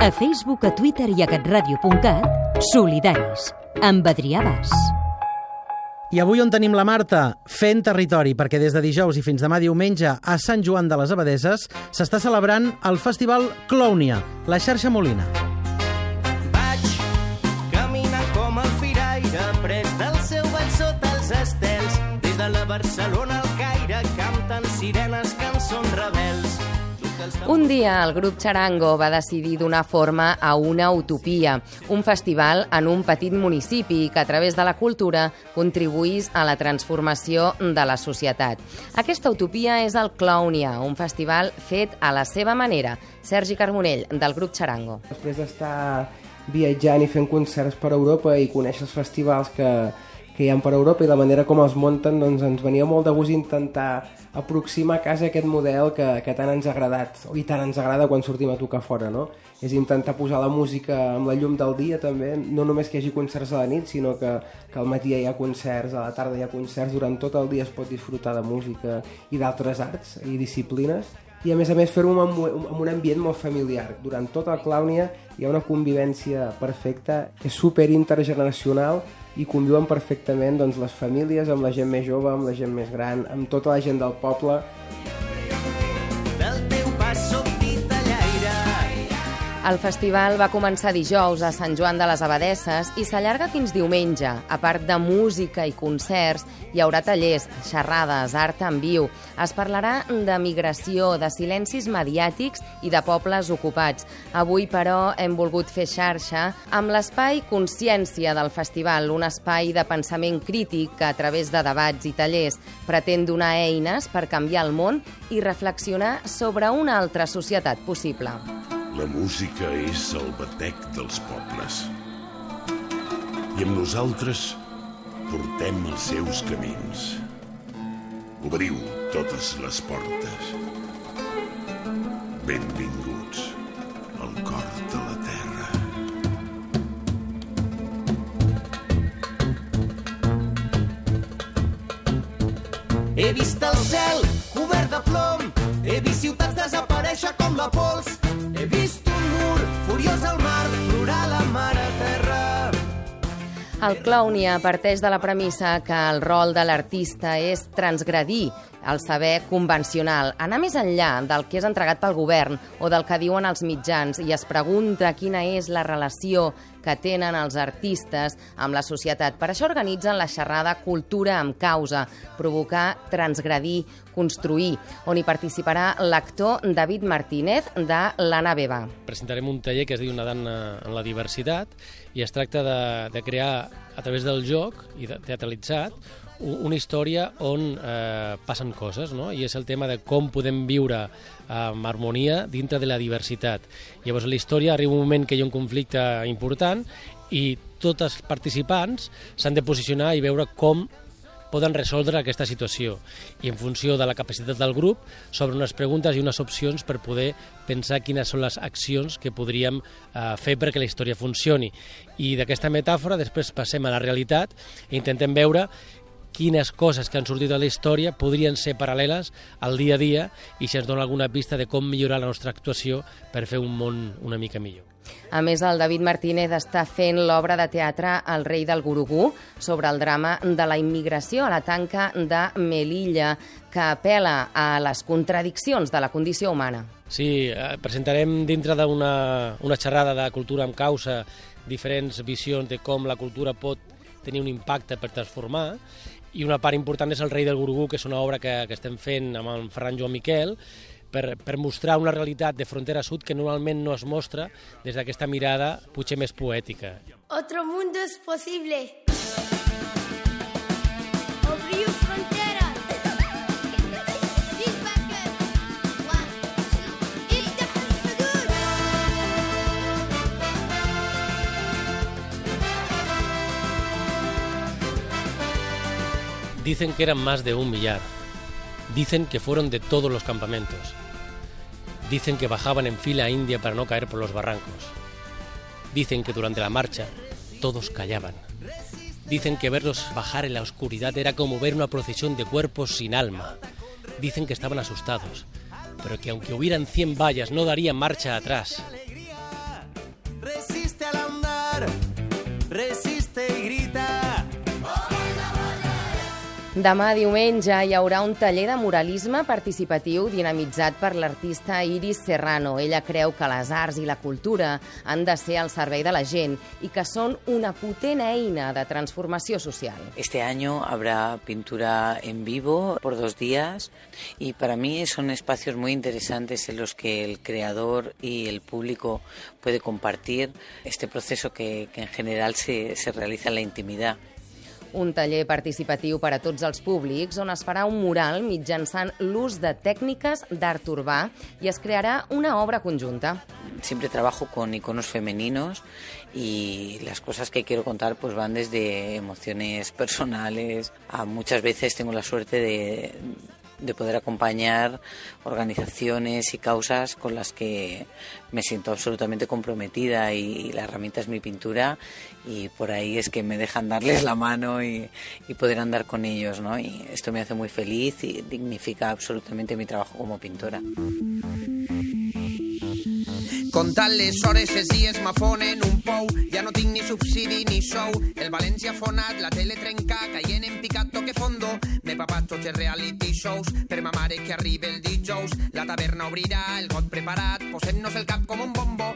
A Facebook, a Twitter i a catradio.cat, solidaris, amb Adrià Bas. I avui on tenim la Marta? Fent territori, perquè des de dijous i fins demà diumenge a Sant Joan de les Abadeses s'està celebrant el festival Clownia, la xarxa Molina. Vaig caminant com el firaire, pres del seu ball sota els estels, des de la Barcelona al Caire, canten sirenes. Un dia el grup Charango va decidir donar forma a una utopia, un festival en un petit municipi que a través de la cultura contribuís a la transformació de la societat. Aquesta utopia és el Clownia, un festival fet a la seva manera. Sergi Carbonell, del grup Charango. Després d'estar viatjant i fent concerts per Europa i conèixer els festivals que, que hi ha per Europa i la manera com els munten, doncs ens venia molt de gust intentar aproximar a casa aquest model que, que tant ens ha agradat, i tant ens agrada quan sortim a tocar fora, no? És intentar posar la música amb la llum del dia també, no només que hi hagi concerts a la nit, sinó que, que al matí hi ha concerts, a la tarda hi ha concerts, durant tot el dia es pot disfrutar de música i d'altres arts i disciplines, i a més a més fer-ho amb, amb un ambient molt familiar. Durant tota la clàunia hi ha una convivència perfecta, és super intergeneracional i conviuen perfectament doncs, les famílies amb la gent més jove, amb la gent més gran, amb tota la gent del poble. El festival va començar dijous a Sant Joan de les Abadesses i s'allarga fins diumenge. A part de música i concerts, hi haurà tallers, xerrades, art en viu. Es parlarà de migració, de silencis mediàtics i de pobles ocupats. Avui, però, hem volgut fer xarxa amb l'espai Consciència del festival, un espai de pensament crític que, a través de debats i tallers, pretén donar eines per canviar el món i reflexionar sobre una altra societat possible. La música és el batec dels pobles. I amb nosaltres portem els seus camins. Obriu totes les portes. Benvinguts al cor de la terra. He vist el cel cobert de plom, he vist ciutats desaparèixer com la pols, El Clownia parteix de la premissa que el rol de l'artista és transgredir el saber convencional, anar més enllà del que és entregat pel govern o del que diuen els mitjans i es pregunta quina és la relació que tenen els artistes amb la societat. Per això organitzen la xerrada Cultura amb causa, provocar, transgredir, construir, on hi participarà l'actor David Martínez de l'Anna Beba. presentarem un taller que es diu Nedant en la diversitat i es tracta de, de crear a través del joc i de, teatralitzat una història on eh, passen coses, no? i és el tema de com podem viure amb harmonia dintre de la diversitat. Llavors, la història arriba un moment que hi ha un conflicte important i tots els participants s'han de posicionar i veure com poden resoldre aquesta situació i en funció de la capacitat del grup sobre unes preguntes i unes opcions per poder pensar quines són les accions que podríem eh, fer perquè la història funcioni. I d'aquesta metàfora després passem a la realitat i intentem veure quines coses que han sortit de la història podrien ser paral·leles al dia a dia i si ens dona alguna pista de com millorar la nostra actuació per fer un món una mica millor. A més, el David Martínez està fent l'obra de teatre El rei del Gurugú sobre el drama de la immigració a la tanca de Melilla, que apela a les contradiccions de la condició humana. Sí, eh, presentarem dintre d'una una xerrada de cultura amb causa diferents visions de com la cultura pot tenir un impacte per transformar i una part important és el rei del Gurugú, que és una obra que, que estem fent amb el Ferran Joan Miquel, per, per mostrar una realitat de frontera sud que normalment no es mostra des d'aquesta mirada potser més poètica. Otro mundo es posible. Dicen que eran más de un millar. Dicen que fueron de todos los campamentos. Dicen que bajaban en fila india para no caer por los barrancos. Dicen que durante la marcha todos callaban. Dicen que verlos bajar en la oscuridad era como ver una procesión de cuerpos sin alma. Dicen que estaban asustados, pero que aunque hubieran 100 vallas no darían marcha atrás. Demà diumenge hi haurà un taller de muralisme participatiu dinamitzat per l'artista Iris Serrano. Ella creu que les arts i la cultura han de ser al servei de la gent i que són una potent eina de transformació social. Este año habrá pintura en vivo por dos días y para mí son espacios muy interesantes en los que el creador y el público puede compartir este proceso que, que en general se, se realiza en la intimidad. Un taller participatiu per a tots els públics on es farà un mural mitjançant l'ús de tècniques d'art urbà i es crearà una obra conjunta. Siempre trabajo con iconos femeninos y las cosas que quiero contar pues van desde emociones personales a muchas veces tengo la suerte de, de poder acompañar organizaciones y causas con las que me siento absolutamente comprometida y, y la herramienta es mi pintura y por ahí es que me dejan darles la mano y, y poder andar con ellos, ¿no? Y esto me hace muy feliz y dignifica absolutamente mi trabajo como pintora. Comptant les hores, els dies m'afonen un pou, ja no tinc ni subsidi ni sou. El València fonat, la tele trenca, caient en picat toque fondo. M'he papat tots els reality shows, per ma mare que arriba el dijous. La taverna obrirà, el got preparat, posem-nos el cap com un bombo.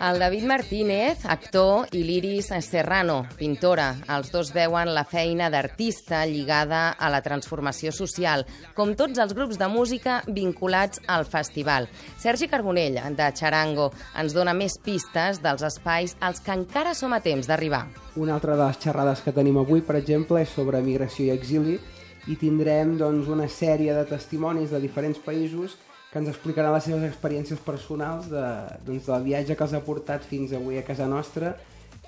El David Martínez, actor, i l'Iris Serrano, pintora. Els dos veuen la feina d'artista lligada a la transformació social, com tots els grups de música vinculats al festival. Sergi Carbonell, de Charango, ens dona més pistes dels espais als que encara som a temps d'arribar. Una altra de les xerrades que tenim avui, per exemple, és sobre migració i exili i tindrem doncs, una sèrie de testimonis de diferents països que ens explicaran les seves experiències personals de, doncs, del viatge que els ha portat fins avui a casa nostra,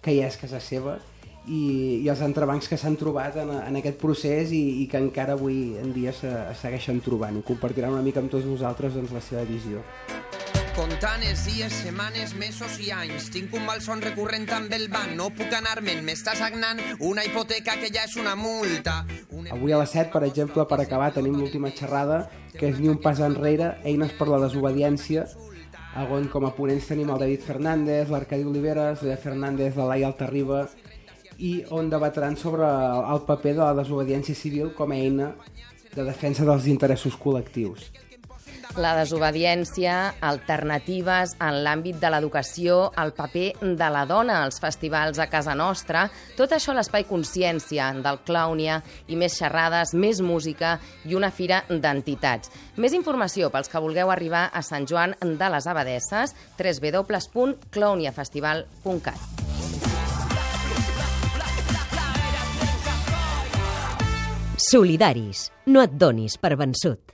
que ja és casa seva, i, i els entrebancs que s'han trobat en, en aquest procés i, i que encara avui en dia se, es segueixen trobant i compartiran una mica amb tots vosaltres doncs, la seva visió. Comptant els dies, setmanes, mesos i anys. Tinc un malson recurrent amb el banc. No puc anar-me'n, m'està sagnant una hipoteca que ja és una multa. Avui a les 7, per exemple, per acabar, tenim l'última xerrada, que és Ni un pas enrere, eines per la desobediència, on com a ponents tenim el David Fernández, l'Arcadi Oliveres, l'Eda Fernández, la Laia Altarriba, i on debatran sobre el paper de la desobediència civil com a eina de defensa dels interessos col·lectius. La desobediència, alternatives en l'àmbit de l'educació, el paper de la dona als festivals a casa nostra, tot això a l'Espai Consciència del Clàunia i més xerrades, més música i una fira d'entitats. Més informació pels que vulgueu arribar a Sant Joan de les Abadesses, www.clowniafestival.cat. Solidaris. No et donis per vençut.